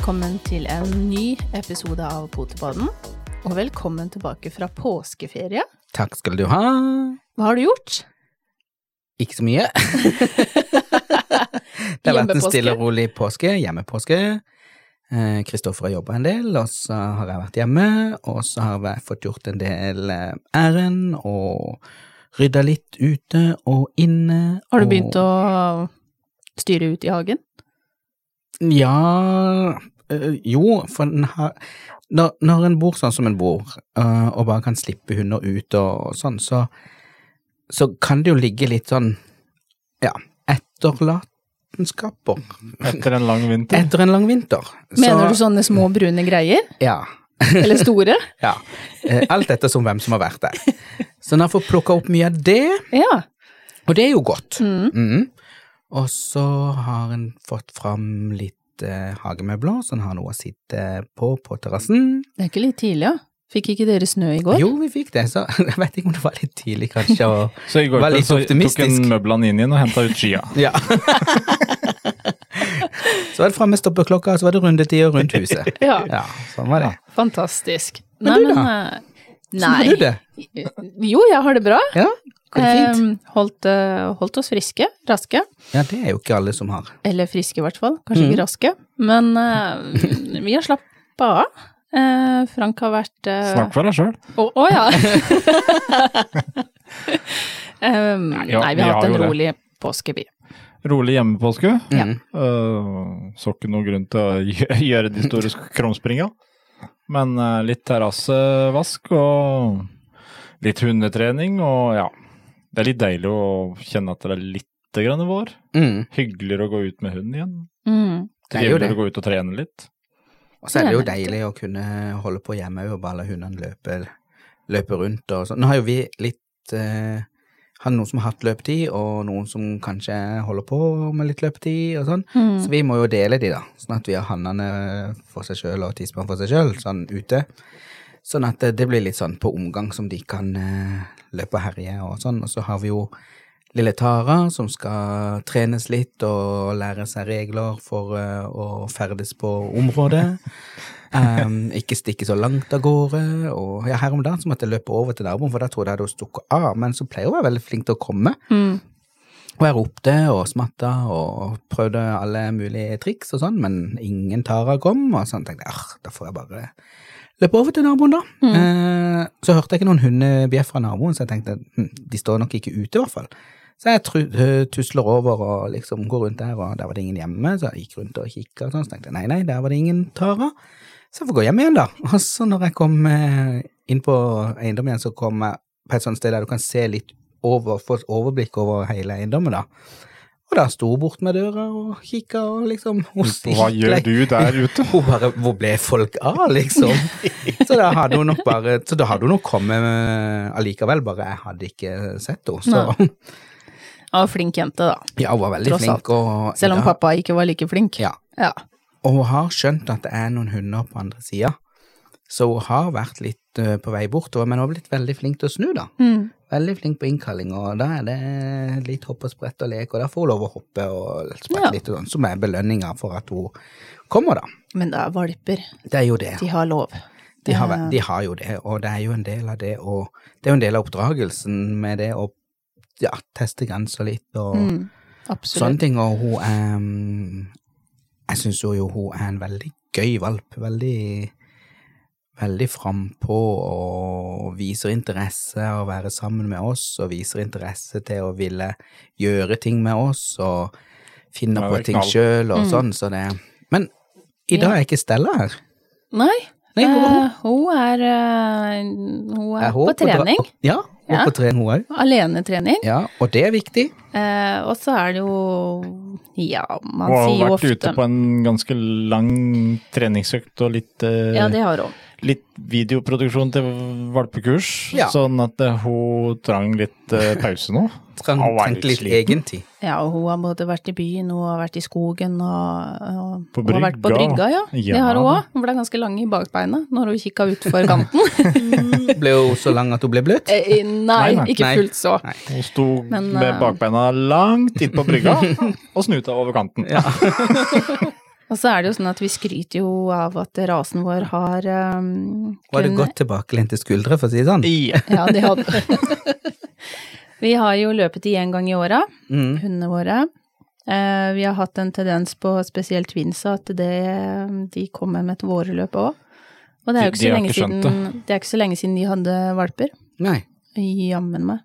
Og velkommen til en ny episode av Potepodden. Og velkommen tilbake fra påskeferie. Takk skal du ha. Hva har du gjort? Ikke så mye. det har vært en stille og rolig påske, hjemmepåske. Eh, Kristoffer har jobba en del, og så har jeg vært hjemme. Og så har jeg fått gjort en del eh, ærend og rydda litt ute og inne. Har du begynt å styre ut i hagen? Ja øh, Jo, for den har når, når en bor sånn som en bor, øh, og bare kan slippe hunder ut og sånn, så, så kan det jo ligge litt sånn ja, etterlatenskaper Etter en lang vinter. etter en lang vinter. Mener du sånne små brune greier? Ja. Eller store? ja. Eh, Alt etter som hvem som har vært der. Så en har fått plukka opp mye av det, Ja. og det er jo godt. Mm. Mhm. Og så har en fått fram litt eh, hagemøbler, så en har noe å sitte på på terrassen. Det er ikke litt tidlig, ja? Fikk ikke dere snø i går? Jo, vi fikk det, så jeg vet ikke om det var litt tidlig, kanskje. Og, Så i går Var litt så tok optimistisk. en møblene inn igjen og henta ut skia. ja. så var det framme stoppeklokka, og så var det rundetid og rundt huset. Ja. Ja, sånn var det. Fantastisk. Men du da? Nei. Sånn har du det? Jo, jeg har det bra. Ja, Eh, holdt, eh, holdt oss friske, raske. Ja, det er jo ikke alle som har. Eller friske i hvert fall, kanskje Mm. ikke raske. Men uh, vi har slappa av. Uh, Frank har vært uh... Snakk for deg sjøl. Å å ja! um, nei, ja, vi vi har hatt en rolig det. rolig påske, vi. Rolig hjemmepåske. Mm. Uh, så ikke noe grunn til å gjøre de store krumspringa. Men litt terrassevask og litt hundetrening og ja. Det er litt deilig å kjenne at det er litt grann vår. Mm. Hyggeligere å gå ut med hund igjen. Mm. Det er jo det. Triveligere å gå ut og trene litt. Og så er det jo deilig å kunne holde på hjemme og bare la hundene løpe, løpe rundt og sånn. Nå har jo vi litt eh, har noen som har hatt løpetid, og noen som kanskje holder på med litt løpetid og sånn. Mm. Så vi må jo dele de, da. Sånn at vi har hannene for seg sjøl og tispene for seg sjøl, sånn ute. Sånn at det, det blir litt sånn på omgang som de kan eh, løpe og herje og sånn. Og så har vi jo lille Tara som skal trenes litt og lære seg regler for eh, å ferdes på området. Um, ikke stikke så langt av gårde. Og ja, her om dagen så måtte jeg løpe over til naboen, for da trodde jeg hadde stukket av. Men så pleier hun å være veldig flink til å komme. Mm. Og jeg ropte og smatta og prøvde alle mulige triks og sånn, men ingen Tara kom, og sånn tenkte jeg ah, da får jeg bare løpe over til naboen, da. Eh, så hørte jeg ikke noen hundebjeff fra naboen, så jeg tenkte hm, de står nok ikke ute, i hvert fall. Så jeg eh, tusler over og liksom går rundt der, og der var det ingen hjemme, så jeg gikk rundt og kikka og sånn, så tenkte jeg nei, nei, der var det ingen Tara. Så jeg får gå hjem igjen, da. Og så når jeg kom eh, inn på eiendommen igjen, så kom jeg på et sånt sted der du kan se litt over, få et overblikk over hele eiendommen, da. Og da sto hun bort med døra og kikka og liksom hun Hva gjør du der ute? Hun bare Hvor ble folk av, liksom? Så da hadde hun nok bare Så da hadde hun nok kommet allikevel, bare jeg hadde ikke sett henne. Så Ja, flink jente, da. ja, hun var veldig Tross flink. Og, Selv om ja, pappa ikke var like flink. Ja. Ja. Og hun har skjønt at det er noen hunder på andre sida. Så hun har vært litt eh, på vei bortover, men hun har blitt veldig flink til å snu, da. Mm. Veldig flink på innkalling, og da er det litt hopp og sprett og lek, og da får hun lov å hoppe og sprette Ja. litt og sånn, som er belønninga for at hun kommer, da. Men det er valper. Det er jo det. De har lov. De har, de har jo det, og det er jo en del av det, og det er jo en del av oppdragelsen med det å ja, teste grenser litt og Mm. sånne ting, og hun er mm, Jeg syns jo hun er en veldig gøy valp. Veldig veldig frampå og viser interesse av å være sammen med oss, og viser interesse til å ville gjøre ting med oss, og finner på ting sjøl og Mm. sånn, så det Men i dag er ikke Stella her. Nei, Nei, hvor er hun? eh, hun er, eh, hun er, Er hun på trening. På, Ja, hun Ja. er på trening, hun òg. Alenetrening. Ja, og det er viktig. Eh, og så er det jo Ja, man sier ofte... Hun har vært ute på en ganske lang treningsøkt og litt, eh, Ja, det har hun. Litt videoproduksjon til valpekurs, Ja. sånn at eh, hun trang litt eh, pause nå. Trang, trengte litt egen tid. egentid. Ja, og hun har både vært i byen, hun har vært i skogen og, og På hun har vært på brygga. brygga. Ja, Ja. det har hun òg. Hun ble ganske lang i bakbeina når hun kikka utfor kanten. Ble hun så lang at hun ble bløt? Eh, nei, Nei, nei. ikke fullt så. Nei. Hun sto Men, med bakbeina langt inn på brygga og snuta over kanten. Ja. Og så er det jo sånn at vi skryter jo av at rasen vår har um, Var det kun- godt tilbakelente skuldre, for å si det sånn? Ja. Ja, de hadde Vi har jo løpet én gang i åra, Mm. hundene våre. Uh, vi har hatt en tendens på spesielt twinsa at det, de kommer med et vårløp òg. Og det er jo ikke de så lenge ikke siden det er ikke så lenge siden de hadde valper. Nei. Jammen meg.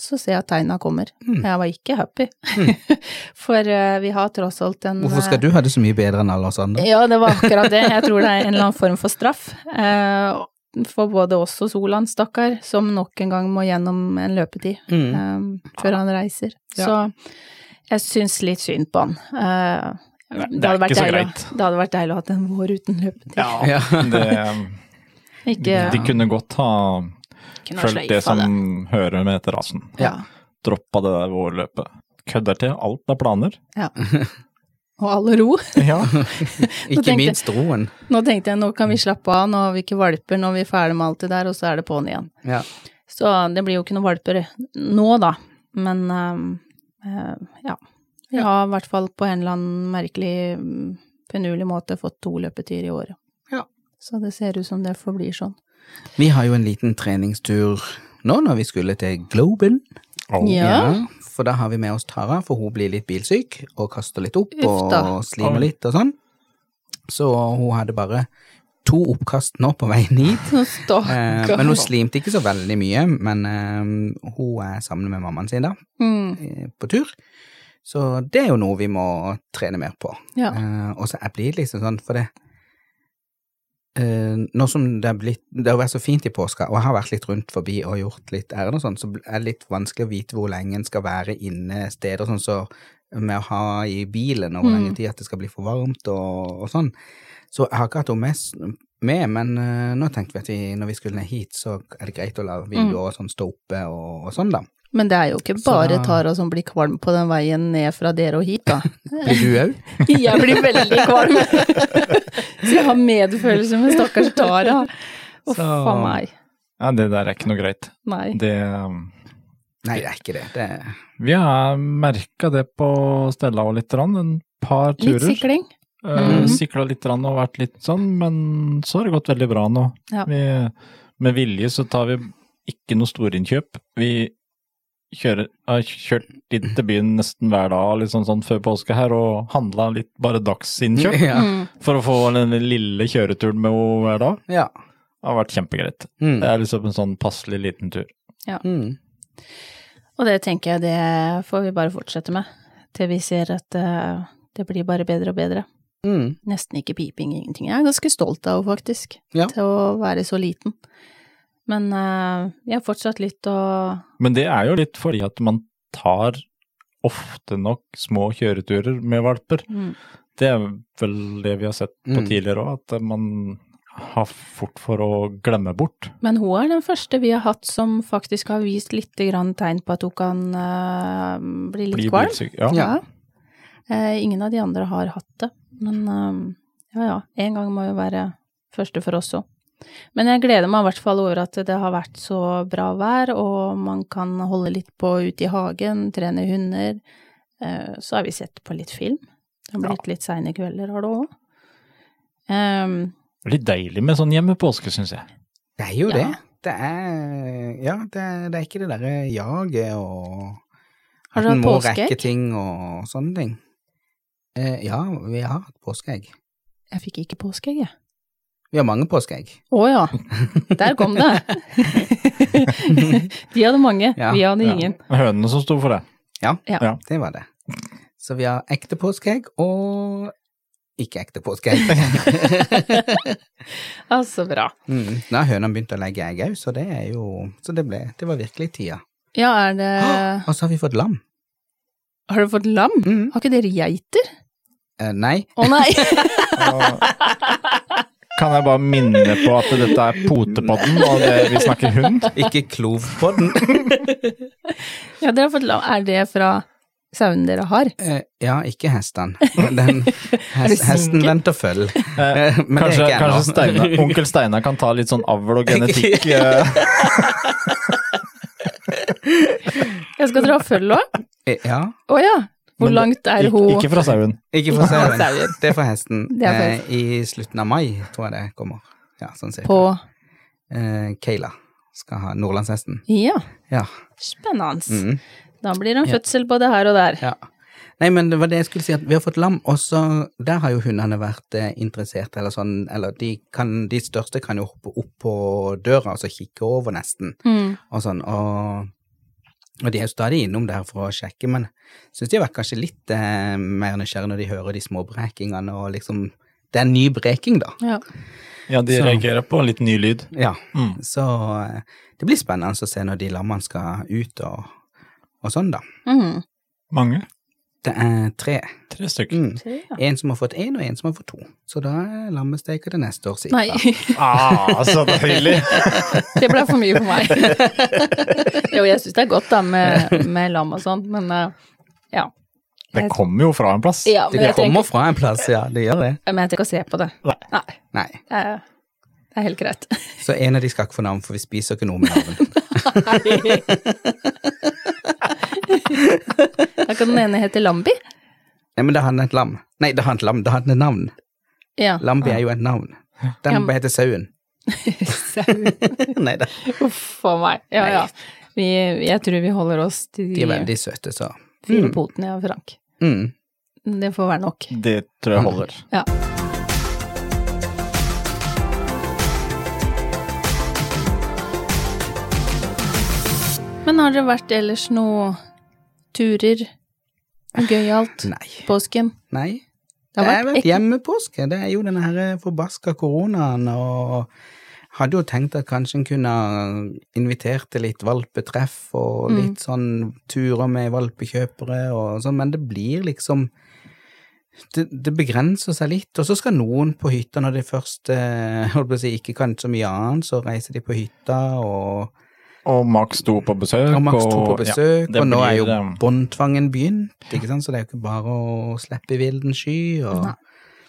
Så ser jeg at tegna kommer. Mm. Jeg var ikke happy. For uh, vi har tross alt en Hvorfor skal du ha det så mye bedre enn alle oss andre? Ja, det var akkurat det. Jeg tror det er en eller annen form for straff. Uh, for både oss og Solan, stakkar, som nok en gang må gjennom en løpetid Mm. um, før han reiser. Ja. Så jeg syns litt synd på han. Uh, Nei, det det, hadde vært deilig, greit. det hadde vært deilig å ha en vår uten løpetid. Ja, Ja. det, Ikke de kunne godt ha kunne det som det som hører med etter rasen. Ja. Droppa det der vårløpet. Kødder til alt av planer. ja. Og alle ro. Ja. Ikke tenkte- minst roen. Nå tenkte jeg nå kan vi slappe av, nå har vi ikke valper, nå er vi ferdig med alt det der, og så er det på'n igjen. Ja. Så det blir jo ikke noen valper nå, da. Men ehm, eh, ja. Vi har i hvert fall på en eller annen merkelig, mm, finurlig måte fått to løpetider i året. Ja. Så det ser ut som det forblir sånn. Vi har jo en liten treningstur nå når vi skulle til Globen. Oh. Ja. For da har vi med oss Tara, for hun blir litt bilsyk og kaster litt opp Ufta. og slimer litt og sånn. Så hun hadde bare to oppkast nå på veien hit. Eh, men hun slimte ikke så veldig mye, men eh, hun er sammen med mammaen sin da, Mm, eh, på tur. Så det er jo noe vi må trene mer på. ja. Eh, og så jeg blir liksom sånn, for det Nå som det har, blitt Det har vært så fint i påska, og jeg har vært litt rundt forbi og gjort litt ærend og sånn, så er det litt vanskelig å vite hvor lenge en skal være inne steder, sånn så med å ha i bilen, og hvor Mm. lenge tid at det skal bli for varmt og, og sånn. Så jeg har ikke hatt henne med, men uh, nå tenkte vi at vi, når vi skulle ned hit, så er det greit å la vinduet og sånn stå oppe og, og sånn, da. Men det er jo ikke bare så... Tara som blir kvalm på den veien ned fra dere og hit, da. Blir du òg? Jeg blir veldig kvalm. Så jeg har medfølelse med stakkars Tara. Uff Så- a meg. ja, det der er ikke noe greit. Nei. Det um, Nei, det er ikke det. det Vi har merka det på Stella og litt, rann, en par turer. Litt sikling. Mm -hmm. Sikla litt rann og vært litt sånn, men så har det gått veldig bra nå. Ja. Vi, med vilje så tar vi ikke noe storinnkjøp. Vi kjører, har kjørt inn til byen nesten hver dag liksom sånn før påske her, og handla litt bare dagsinnkjøp. Ja. Mm. For å få den lille kjøreturen med henne hver dag. ja. Det har vært kjempegreit. Mm. Det er liksom en sånn passelig liten tur. Mm. Og det tenker jeg det får vi bare fortsette med, til vi ser at eh, det blir bare bedre og bedre. Mm. Nesten ikke piping, ingenting. Jeg er ganske stolt av henne, faktisk, Ja. til å være så liten. Men eh, jeg har fortsatt litt å Men det er jo litt fordi at man tar ofte nok små kjøreturer med valper. mm. Det er vel det vi har sett på Mm. tidligere òg, at man har fort for å glemme bort. Men hun er den første vi har hatt som faktisk har vist litt grann tegn på at hun kan uh, bli litt Bli kvalm. bilsyk. Ja. Ja. Uh, ingen av de andre har hatt det, men uh, ja ja, en gang må jo være første for oss òg. Men jeg gleder meg i hvert fall over at det har vært så bra vær, og man kan holde litt på ute i hagen, trene hunder. Eh, så har vi sett på litt film. Det har blitt litt seine kvelder, har det òg. Um, Litt deilig med sånn hjemmepåske, syns jeg. Det er jo Ja. det. Det er Ja, det, det er ikke det derre jaget og Har At en må påskeegg? rekke ting og sånne ting. Eh, ja, vi har hatt påskeegg. jeg fikk ikke påskeegg, jeg. Vi har mange påskeegg. Å ja, der kom det. De hadde mange, Ja, vi hadde Ja. ingen. Hønene som sto for det. Ja, Ja. Ja. det var det. Så vi har ekte påskeegg og ikke ekte påskeegg. Altså bra. mm. Nå har hønene begynt å legge egg òg, så det er jo Så det ble Det var virkelig tida. Ja, er det Og så har vi fått lam. Har du fått lam? Mm. Har ikke dere geiter? Eh, nei. Å nei! Kan jeg bare minne på at dette er potepodden, og det, vi snakker hund? Ikke klovpodden. ja, dere har fått lov. Er det fra sauen dere har? Eh, ja, ikke hesten. Den hest, Hesten venter følg. Eh, Men det er kanskje ikke kanskje Steina, onkel Steinar kan ta litt sånn avl og genetikk. eh. Jeg skal dra følge òg? Eh, Ja. Å ja. Hvor Men langt er hun ikke fra sauen. Ikke fra sauen. Det er fra hesten. Det er Eh, I slutten av mai, tror jeg det kommer. Ja, sånn cirka. på Eh, Keila skal ha nordlandshesten. Ja, Ja. spennende. Mm. Da blir det en fødsel både her og der. ja. Nei, men det var det jeg skulle si, at vi har fått lam, og så der har jo hundene vært eh, interessert, eller sånn, eller de kan, de største kan jo hoppe opp på døra, og så kikke over nesten, Mm. og sånn, og, og de er jo stadig innom der for å sjekke, men synes de har vært kanskje litt eh, mer nysgjerrige når de hører de små brekingene, og liksom, det er en ny breking da. Ja. Ja, de Så- reagerer på litt ny lyd. Ja, Mm. så eh, det blir spennende å se når de lammene skal ut og, og sånn da. Mm. Mange. Det er tre. Tre stykker. Mm. Tre, ja. En som har fått én, og en som har fått to. Så da er lammesteker til neste år, sikkert. Nei, Ah, så deilig! det ble for mye for meg. jo, jeg syns det er godt da med, med lam og sånt, men eh, ja. Det kommer jo fra en plass. ja Det kommer tenker... fra en plass, ja, det gjør det. men jeg tenker å se på det. Nei. Nei, Nei. det er, det er helt greit. Så en av de skal ikke få navn, for vi spiser ikke noe med navn. Da kan den ene hete Lambi. Nei, men det hadde et lam. Nei, det hadde et lam, det hadde et navn. Ja. Lambi er jo et navn. Den Ja. bare hete Sauen. Nei da. Uff a meg. Ja, ja. Vi, jeg tror vi holder oss til De de er veldig søte, så. fire Mm. potene, ja, Frank. Mm. Det får være nok. Det tror jeg holder. Ja. Men har det vært ellers noe turer? Gøyalt? Nei. Påsken? Nei. Det Det har har vært vært hjemmepåske. Det er jo denne her forbaska koronaen, og hadde jo tenkt at kanskje en kunne invitert til litt valpetreff og Mm. litt sånn turer med valpekjøpere og sånn, men det blir liksom det, det begrenser seg litt, og så skal noen på hytta når de først eh, holdt på å si, ikke kan så mye annet, så reiser de på hytta, og, Og Max sto på besøk. og Max sto på besøk, besøk, ja, og nå er jo blir, eh, båndtvangen begynt, ikke sant, så det er jo ikke bare å slippe i vilden sky, og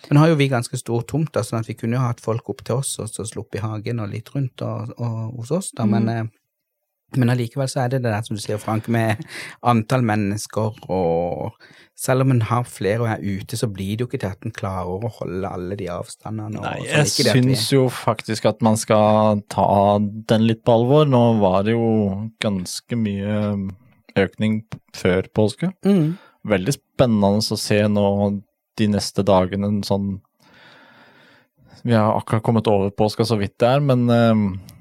Men nå har jo vi ganske stor tomt, da, sånn at vi kunne jo hatt folk opp til oss og så sluppet i hagen og litt rundt og, og hos oss, da, men, eh, men allikevel så er det det der som du sier, Frank, med antall mennesker, og selv om en har flere og er ute, så blir det jo ikke til at en klarer å holde alle de avstandene. Nei, sånn. jeg syns jo faktisk at man skal ta den litt på alvor. Nå var det jo ganske mye økning før påske. Mm. Veldig spennende å se nå de neste dagene en sånn Vi har akkurat kommet over påska så vidt det er, men eh, li-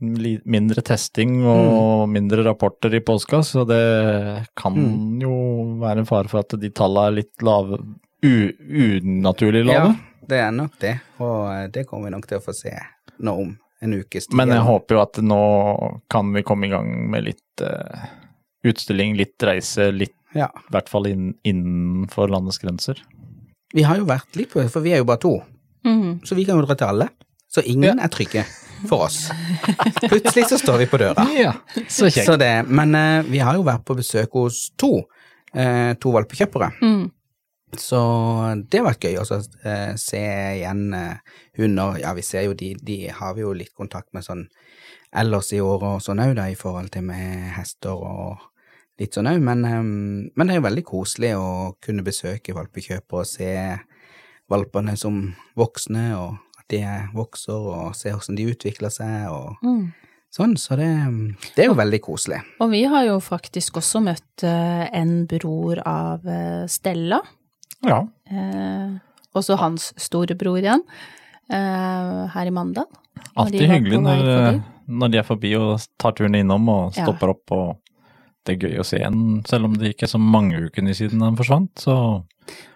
mindre testing og Mm. mindre rapporter i påska, så det kan Mm. jo være en fare for at de tallene er litt lave, u, unaturlig lave. Ja, det er nok det, og eh, det kommer vi nok til å få se nå om en ukes tid. Men jeg håper jo at nå kan vi komme i gang med litt uh, utstilling, litt reise, litt Ja. i hvert fall inn, innenfor landets grenser. Vi har jo vært litt på det, for vi er jo bare to. Mm. Så vi kan jo dra til alle. Så ingen er trygge for oss. Plutselig så står vi på døra. Ja, så Så det, men eh, vi har jo vært på besøk hos to, eh, to valpekjøpere. Mm. Så det har vært gøy å eh, se igjen eh, hunder. Ja, vi ser jo de, de har vi jo litt kontakt med sånn ellers i året og sånn òg, da, i forhold til med hester og litt sånn òg. Men, eh, men det er jo veldig koselig å kunne besøke valpekjøpere og se valpene som voksne, og de vokser, og se hvordan de utvikler seg og Mm. sånn. Så det, det er jo veldig koselig. Og vi har jo faktisk også møtt eh, en bror av eh, Stella. Ja. Eh, også hans storebror igjen, eh, her i Mandal. Alltid hyggelig når, eh, når de er forbi og tar turen innom og Ja. stopper opp. og Det er gøy å se en, selv om det ikke er så mange ukene siden han forsvant. Så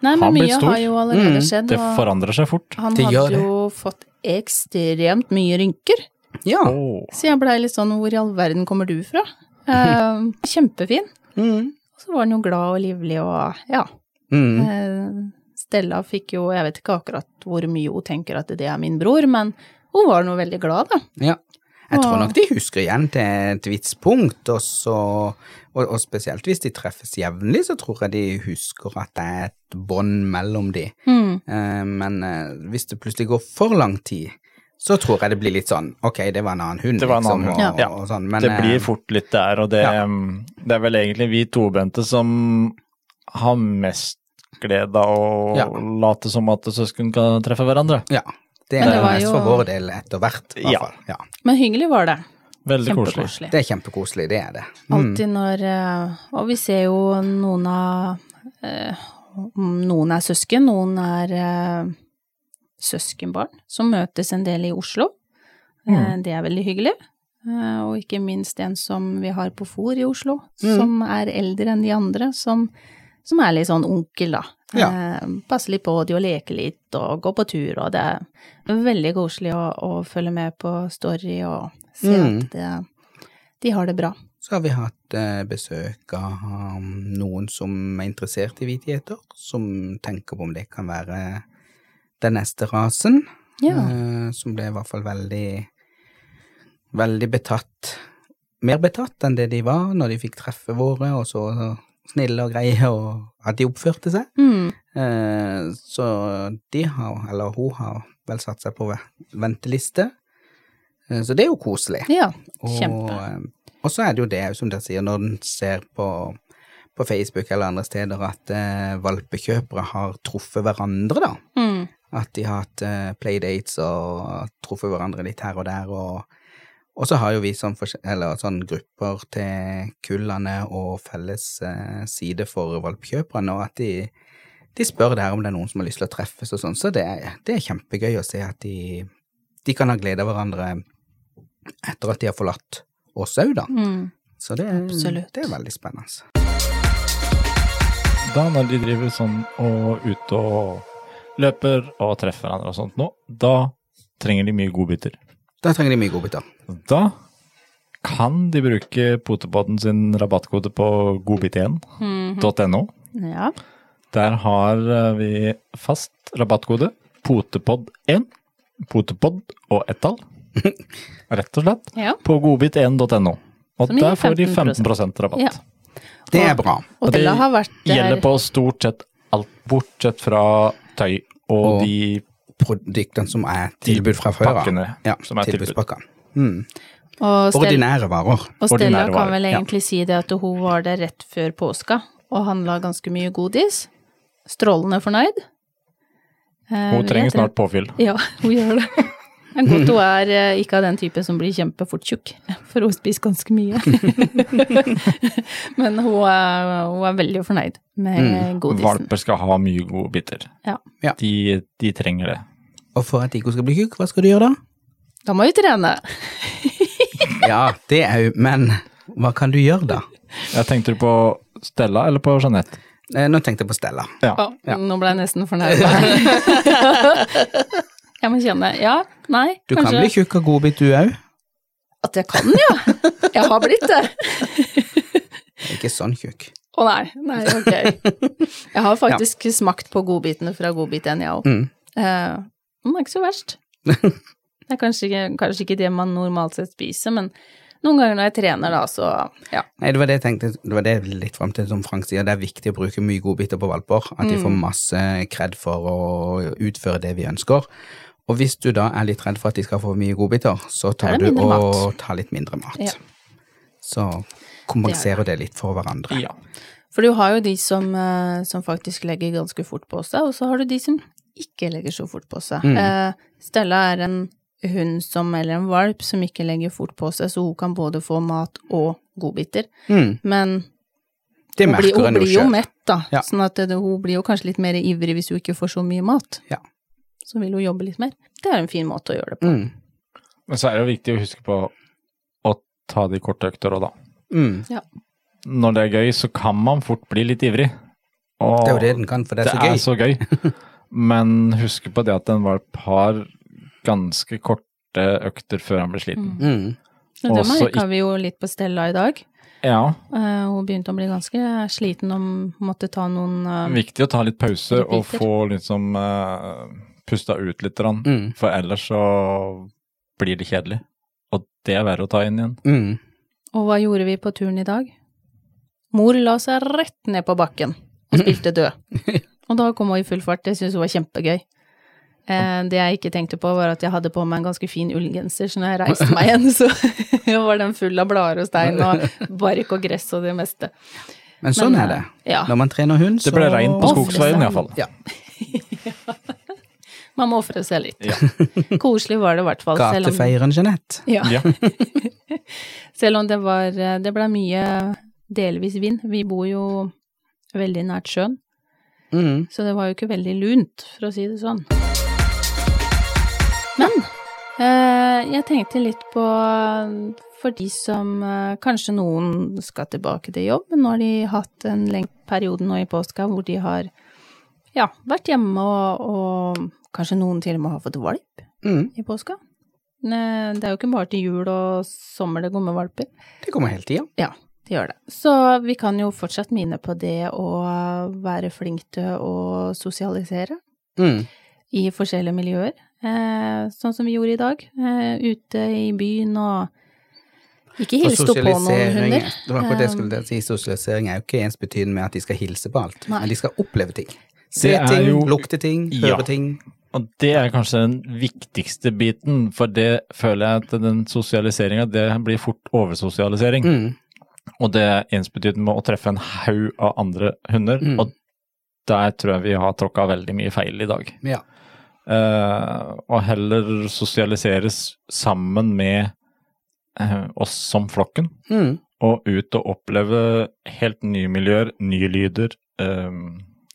Nei, men mye stor. har jo allerede Mm, det forandrer seg fort. han Det gjør hadde jo fått ekstremt mye rynker. Ja. Så jeg blei litt sånn, hvor i all verden kommer du fra? Eh, kjempefin. Mm. Og så var han jo glad og livlig og ja. Mm. Eh, Stella fikk jo, jeg vet ikke akkurat hvor mye hun tenker at det er min bror, men hun var nå veldig glad, da. Ja. Jeg tror nok de husker igjen til et visst punkt, og, så, og, og spesielt hvis de treffes jevnlig, så tror jeg de husker at det er et bånd mellom de. Mm. Eh, men eh, hvis det plutselig går for lang tid, så tror jeg det blir litt sånn ok, det var en annen hund, Det var en liksom, annen og, ja. og sånn, men det blir eh, fort litt der, og det, ja. det er vel egentlig vi to, Bente, som har mest glede av å Ja. late som at søsken kan treffe hverandre. Ja. Det er det var mest jo- for vår del etter hvert, i hvert fall. Ja. Men hyggelig var det. Veldig koselig. Det er kjempekoselig, det er det. Mm. Alltid når eh, Og vi ser jo noen av eh, Noen er søsken, noen er eh, søskenbarn som møtes en del i Oslo. Mm. det er veldig hyggelig. Og ikke minst en som vi har på FOR i Oslo, Mm. som er eldre enn de andre, som, som er litt sånn onkel, da. Ja. Eh, passe litt på de og leke litt og gå på tur, og det er veldig koselig å, å følge med på story og se Mm. at det, de har det bra. Så har vi hatt eh, besøk av noen som er interessert i hvitgjeter, som tenker på om det kan være den neste rasen. Ja. eh, som ble i hvert fall veldig, veldig betatt. Mer betatt enn det de var når de fikk treffe våre, og så snille og greie, og at de oppførte seg. Mm. Eh, så de har, eller hun har vel satt seg på venteliste. Eh, så det er jo koselig. Ja, kjempe. Og, og så er det jo det, som dere sier, når en ser på, på Facebook eller andre steder at eh, valpekjøpere har truffet hverandre, da. Mm. At de har hatt eh, playdates og truffet hverandre litt her og der. Og, og så har jo vi sånn, eller sånn grupper til kullene og felles eh, side for valpkjøperne, og at de, de spør der om det er noen som har lyst til å treffes og sånn. Så det, er- det er kjempegøy å se at de, de kan ha glede av hverandre etter at de har forlatt oss òg, da. Mm. Så det, er- det er veldig spennende. Da når de driver sånn og ute og løper og treffer hverandre og sånt nå, da trenger de mye godbiter. Da trenger de mye godbiter. Da kan de bruke potepodden sin rabattkode på godbit1.no. Ja. Der har eh, vi fast rabattkode potepod1, potepod og ett tall, rett og slett, ja. på godbit1.no. Og der får de 15% 15 rabatt. Ja. Det er bra. Og det det har vært der Gjelder på stort sett alt, bortsett fra tøy og, Og de Produktene som er tilbud fra før av. Ja, som er tilbud. tilbudspakkene. Mm. og Stella, Ordinære varer. og Stella kan vel vel ja. egentlig si det at hun var der rett før påska og handla ganske mye godis. Strålende fornøyd. Eh, Hun trenger snart påfyll. Ja, hun gjør det. Er godt hun er eh, ikke av den type som blir kjempefort tjukk, for hun spiser ganske mye. Men hun er, hun er veldig fornøyd med Mm. godisen. Valper skal ha mye godbiter. Ja. Ja. De, de trenger det. Og for at hun skal bli tjukk, hva skal du gjøre da? Da må vi trene. Ja, det jo Men hva kan du gjøre da? Jeg tenkte du på Stella eller på Jeanette? Eh, Nå tenkte jeg på Stella. Ja. Oh, Ja. Nå ble jeg nesten fornøyd. jeg må kjenne Ja, nei, Du kan bli tjukk av godbit du òg. At jeg kan, ja. Jeg har blitt det. Ikke sånn tjukk. Å nei, nei, ok. Jeg har faktisk smakt på godbitene fra Godbit 1, jeg òg. Mm. Eh, den er ikke så verst. Det er kanskje ikke, kanskje ikke det man normalt sett spiser, men noen ganger når jeg trener, da, så ja. Nei, det var det jeg tenkte, det var det litt fram til, som Frank sier, det er viktig å bruke mye godbiter på valper, at de Mm. får masse kred for å utføre det vi ønsker. Og hvis du da er litt redd for at de skal få mye godbiter, så tar du og mat. tar litt mindre mat. Ja. Så kompenserer det litt for hverandre. Ja. For du har jo de som, eh, som faktisk legger ganske fort på seg, og så har du de som ikke legger så fort på seg. Mm. Eh, Stella er en hund som, eller en valp som ikke legger fort på seg, så hun kan både få mat og godbiter. Mm, Men det hun blir, hun, hun blir jo mett, da. Ja. Sånn at det, hun blir jo kanskje litt mer ivrig hvis hun ikke får så mye mat. Ja. Så vil hun jobbe litt mer. Det er en fin måte å gjøre det på. Mm, Men så er det jo viktig å huske på å ta de korte økter òg, da. mm. Når det er gøy, så kan man fort bli litt ivrig. Og Det er jo det den kan, for det er så gøy. så gøy. Men husk på det at en valp har ganske korte økter før han ble sliten. Mm. Men det merka vi jo litt på Stella i dag. Ja, Uh, hun begynte å bli ganske sliten og måtte ta noen uh, viktig å ta litt pause og få liksom uh, pusta ut litt. Mm. For ellers så blir det kjedelig. Og det er verre å ta inn igjen. Mm. Og hva gjorde vi på turen i dag? Mor la seg rett ned på bakken og spilte død. Og da kom hun i full fart, det syntes hun var kjempegøy. Eh, det jeg ikke tenkte på, var at jeg hadde på meg en ganske fin ullgenser, så når jeg reiste meg igjen, så var den full av blader og stein og bark og gress og det meste. Men sånn Men, er det. eh, ja. Når man trener hund, så Det ble reint på skogsveien iallfall. Ja. Man må ofre seg litt. Koselig var det i hvert fall. om- Gatefeieren Jeanette. Ja. Ja. Selv om det var Det ble mye delvis vind. Vi bor jo veldig nært sjøen, Mm. så det var jo ikke veldig lunt, for å si det sånn. Men eh, jeg tenkte litt på for de som eh, Kanskje noen skal tilbake til jobb, men nå har de hatt en lengre periode nå i påska hvor de har ja, vært hjemme og, og kanskje noen til og med har fått valp Mm. i påska. Det er jo ikke bare til jul og sommer det går med valper. Det kommer hele tida. Ja, det gjør det. Så vi kan jo fortsatt mine på det å være flink til å sosialisere Mm. I forskjellige miljøer, eh, sånn som vi gjorde i dag. Eh, ute i byen og ikke hilse hilste på noen hunder. Det var akkurat det jeg Eh, skulle si. Sosialisering er jo ikke ensbetydende med at de skal hilse på alt, Nei. men de skal oppleve ting. Se ting, jo- lukte ting, Ja. høre ting. Og det er kanskje den viktigste biten, for det føler jeg at den sosialiseringa, det blir fort oversosialisering. Mm. Og det er ensbetydende med å treffe en haug av andre hunder, Mm. og der tror jeg vi har tråkka veldig mye feil i dag. Ja. Eh, og heller sosialiseres sammen med eh, oss som flokken, Mm. og ut og oppleve helt nye miljøer, nye lyder, eh,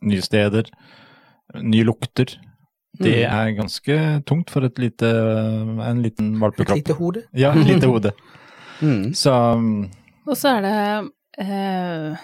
nye steder, nye lukter. Det Mm. er ganske tungt for et lite, en liten Et valpekropp. lite hode. Ja, et lite hode. Mm. Så um, Og så er det eh,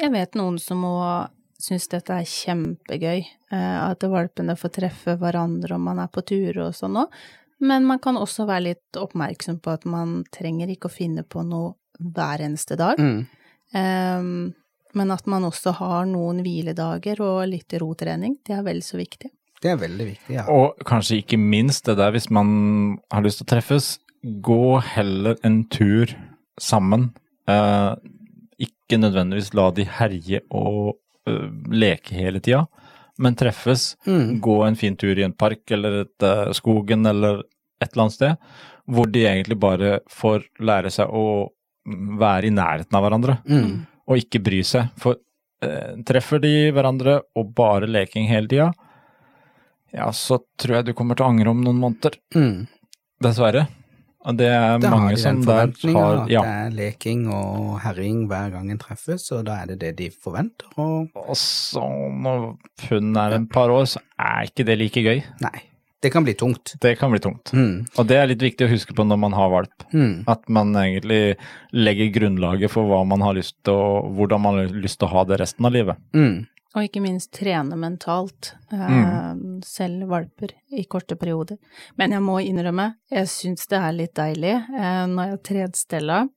Jeg vet noen som må synes dette er kjempegøy, eh, at valpene får treffe hverandre om man er på turer og sånn òg, men man kan også være litt oppmerksom på at man trenger ikke å finne på noe hver eneste dag, Mm. Um, men at man også har noen hviledager og litt rotrening, det er vel så viktig. Det er veldig viktig, ja. Og kanskje ikke minst det der hvis man har lyst til å treffes, gå heller en tur sammen. Uh, ikke nødvendigvis la de herje og leke hele tida, men treffes. Mm. Gå en fin tur i en park eller et, uh, skogen eller et eller annet sted, hvor de egentlig bare får lære seg å mm, være i nærheten av hverandre, Mm. og ikke bry seg. For uh, treffer de hverandre og bare leking hele tida, ja, så tror jeg du kommer til å angre om noen måneder. Mm. Dessverre. Det er Da har de som der har at Ja. det er leking og herring hver gang en treffes, og da er det det de forventer, og Og så når hun er en par år, så er ikke det like gøy. nei. Det kan bli tungt. Det kan bli tungt. Mm. Og det er litt viktig å huske på når man har valp. Mm. At man egentlig legger grunnlaget for hva man har lyst til og hvordan man har lyst til å ha det resten av livet. Mm. Og ikke minst trene mentalt, eh, Mm. selv valper i korte perioder. Men jeg må innrømme, jeg syns det er litt deilig eh, når jeg har Stella,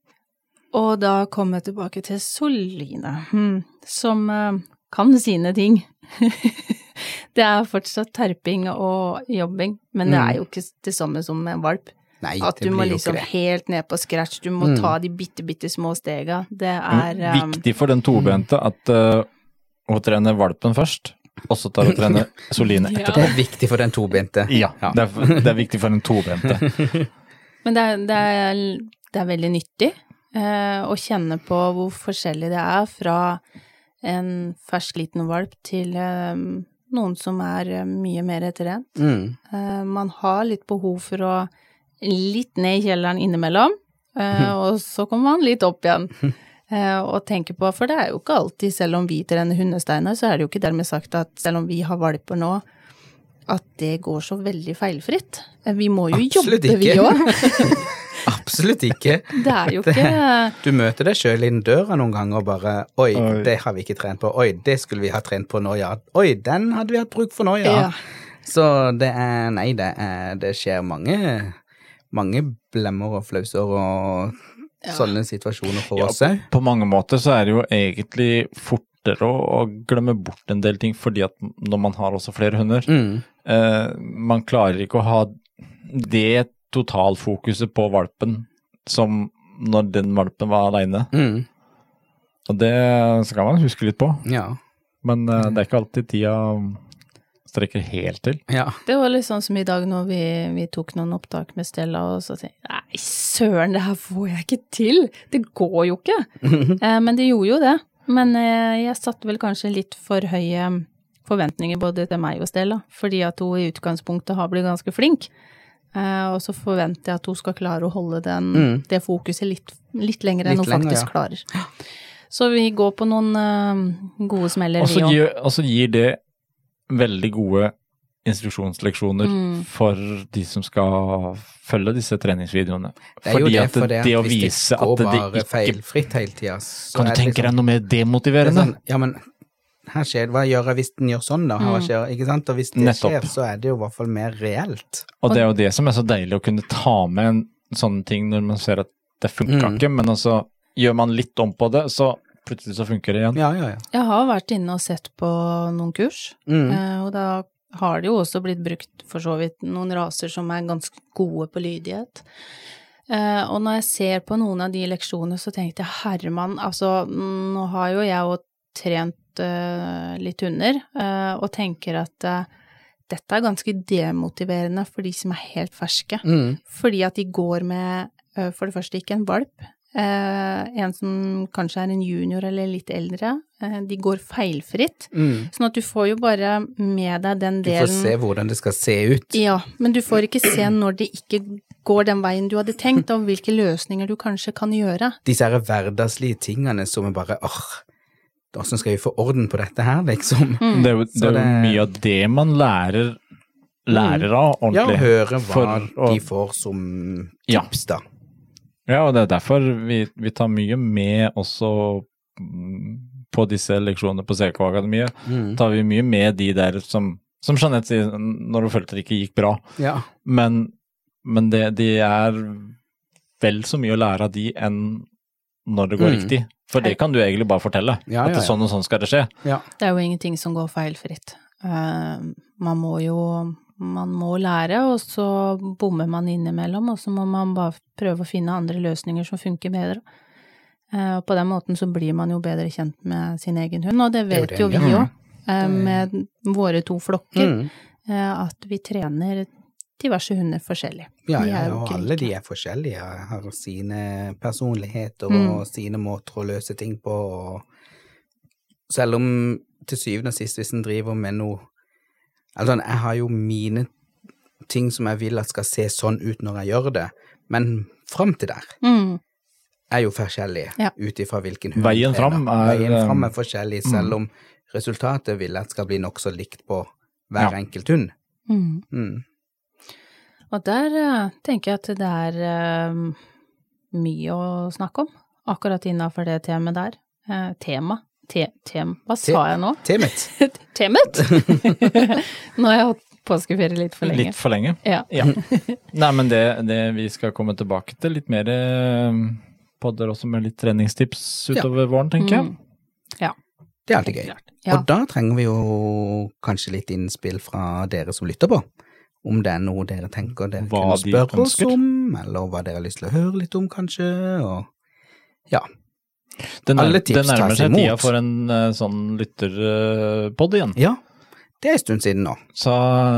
og da kommer jeg tilbake til Soline, hm, som eh, kan sine ting. det er fortsatt terping og jobbing, men det Mm. er jo ikke det samme som en valp. Nei, At du må liksom helt ned på scratch, du må Mm. ta de bitte, bitte små stega. Det er um, Viktig for den tobente at uh, å trene valpen først, og så tar å trene Soline Ja. etterpå. Det er viktig for den tobente. Ja, Ja. Det, er, det er viktig for den tobente. Men det er, det er, det er veldig nyttig eh, å kjenne på hvor forskjellig det er fra en fersk liten valp til eh, noen som er eh, mye mer trent. Mm. Eh, man har litt behov for å litt ned i kjelleren innimellom, eh, og så kommer man litt opp igjen. Eh, og tenke på, for det er jo ikke alltid, selv om vi trener hundesteiner, så er det jo ikke dermed sagt at selv om vi har valper nå, at det går så veldig feilfritt. Eh, Vi må jo Absolutt jobbe, vi ikke. òg. Absolutt ikke. Det er jo ikke Du møter deg sjøl innen døra noen ganger og bare Oi, Oi. det har vi ikke trent på. Oi, det skulle vi ha trent på nå, ja. Oi, den hadde vi hatt bruk for nå, ja. Ja. Så det er Nei, det, er, det skjer mange mange blemmer og flauser og Ja. sånne situasjoner for Ja, oss selv. På mange måter så er det jo egentlig fortere å, å glemme bort en del ting, fordi at når man har også flere hunder, Mm. eh, man klarer ikke å ha det totalfokuset på valpen som når den valpen var aleine. Mm. Og det skal man huske litt på, Ja. men eh, det er ikke alltid tida strekker helt til. Ja. Det var litt sånn som i dag når vi, vi tok noen opptak med Stella, og så sier jeg nei, søren, det her får jeg ikke til! Det går jo ikke! eh, men det gjorde jo det. Men eh, jeg satte vel kanskje litt for høye forventninger både til meg og Stella, fordi at hun i utgangspunktet har blitt ganske flink. Eh, og så forventer jeg at hun skal klare å holde den, Mm. det fokuset litt, litt lenger enn Litt hun lenger, faktisk ja. klarer. Så vi går på noen uh, gode smeller, vi òg. og så gir det veldig gode instruksjonsleksjoner Mm. for de som skal følge disse treningsvideoene. Det er jo Fordi det, for det, det å vise det går at det bare ikke feilfritt hele tida, så Kan du er tenke liksom- deg noe mer er demotiverende? sånn, Ja, men her skjer hva gjør jeg hvis den gjør sånn, da? Hva Mm. skjer, ikke sant? Og hvis det Nettopp. skjer, så er det jo i hvert fall mer reelt. Og det er jo det som er så deilig å kunne ta med en sånn ting når man ser at det funka Mm. ikke, men altså gjør man litt om på det, så plutselig så funker det igjen. Ja, ja, ja. Jeg har vært inne og sett på noen kurs, Mm. eh, og da har det jo også blitt brukt for så vidt noen raser som er ganske gode på lydighet. Eh, og når jeg ser på noen av de leksjonene, så tenkte jeg herremann, altså nå har jo jeg jo trent eh, litt hunder, eh, og tenker at dette er ganske demotiverende for de som er helt ferske. Mm. Fordi at de går med, for det første, ikke en valp. Eh, en som kanskje er en junior eller litt eldre. eh, de går feilfritt. Mm. Sånn at du får jo bare med deg den Du får se hvordan det skal se ut. Ja, men du får ikke se når det ikke går den veien du hadde tenkt, og hvilke løsninger du kanskje kan gjøre. Disse her hverdagslige tingene som er bare åh, åssen skal vi få orden på dette her, liksom? Mm. Det er jo, det er jo det- mye av det man lærer, lærer av Ja, høre hva For og, de får som tips, da. Ja, og det er derfor vi, vi tar mye med også mm, på disse leksjonene på CK Akademiet. Mm. Tar vi mye med de der som, som Jeanette sier, når hun følte det ikke gikk bra. Ja. Men, men det, de er vel så mye å lære av de enn når det går Mm. riktig. For det kan du egentlig bare fortelle. Ja, at ja, sånn og sånn skal det skje. ja. Det er jo ingenting som går feilfritt. Uh, man må jo man må lære, og så bommer man innimellom, og så må man bare prøve å finne andre løsninger som funker bedre. Eh, og på den måten så blir man jo bedre kjent med sin egen hund, og det vet jo vi òg, med våre to flokker, Mm. eh, at vi trener diverse hunder forskjellig. Ja, ja, og alle de er forskjellige, har sine personligheter Mm. og sine måter å løse ting på. Og selv om til syvende og sist, hvis en driver med noe Altså, jeg har jo mine ting som jeg vil at skal se sånn ut når jeg gjør det, men fram til der Mm. er jo forskjellig Ja. ut ifra hvilken hund Veien fram er, Veien fram um, er forskjellig, selv om resultatet vil at skal bli nokså likt på hver Ja. enkelt hund. Mm. Mm. Og der eh, tenker jeg at det er eh, mye å snakke om, akkurat innafor det temaet der. Eh, tema. Te tem. Hva Te- sa jeg nå? Temet. Temet? nå har jeg hatt påskeferie litt for lenge. Litt for lenge. Ja. Ja. Nei, men det, det vi skal komme tilbake til, litt mer eh, podder også med litt treningstips utover våren, tenker jeg. Mm. Ja. Det er alltid gøy. Ja. Og da trenger vi jo kanskje litt innspill fra dere som lytter på. Om det er noe dere tenker dere Hva kunne de spørre oss om, eller hva dere har lyst til å høre litt om, kanskje. Og ja. Det, nær, Alle det nærmer seg tida for en uh, sånn lytterpod igjen. ja. Det er en stund siden nå. Så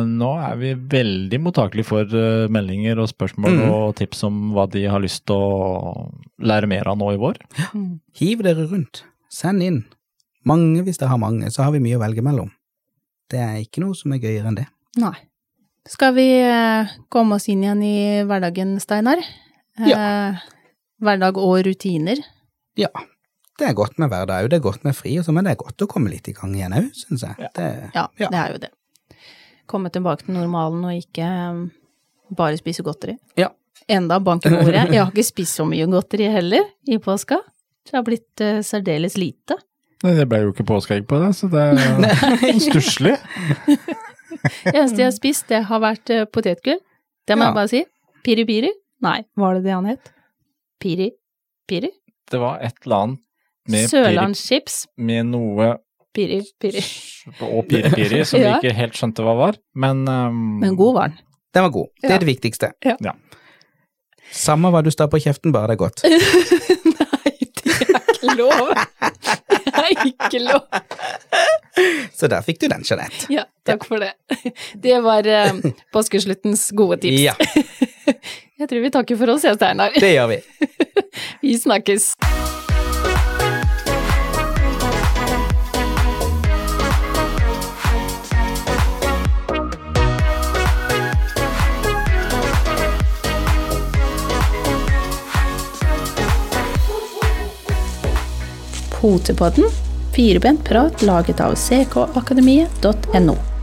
nå er vi veldig mottakelige for uh, meldinger og spørsmål Mm. og tips om hva de har lyst til å lære mer av nå i vår. Ja. Hiv dere rundt. Send inn. Mange hvis dere har mange, så har vi mye å velge mellom. Det er ikke noe som er gøyere enn det. Nei. Skal vi eh, komme oss inn igjen i hverdagen, Steinar? Eh, hverdag og rutiner. Ja. Det er godt med hverdag òg, det er godt med fri, og så, men det er godt å komme litt i gang igjen òg, syns jeg. Det, Ja, Ja. det er jo det. Komme tilbake til normalen og ikke um, bare spise godteri. Ja. Enda bank i bordet. Jeg har ikke spist så mye godteri heller i påska. Det har blitt uh, særdeles lite. Nei, det ble jo ikke påskeegg på det, så det er stusslig. Det eneste jeg har spist, det har vært uh, potetgull. Det må Ja. jeg bare si. Piri piri. Nei, var det det han het? Piri piri? Det var et eller annet med, Sørlandschips. med noe Piri piri. og piri-piri som Ja. vi ikke helt skjønte hva var, men, um, Men god var den. Den var god. Det Ja. er det viktigste. Ja. Ja. Samme hva du stapper i kjeften, bare det er godt. Nei, det er ikke lov. Det er ikke lov. Så der fikk du den, Jeanette. Ja, takk for det. Det var eh, påskesluttens gode tips. Ja, Jeg tror vi takker for oss, jeg, Steinar. Det gjør vi. vi snakkes. Potepodden, firebent prat laget av ckakademiet.no.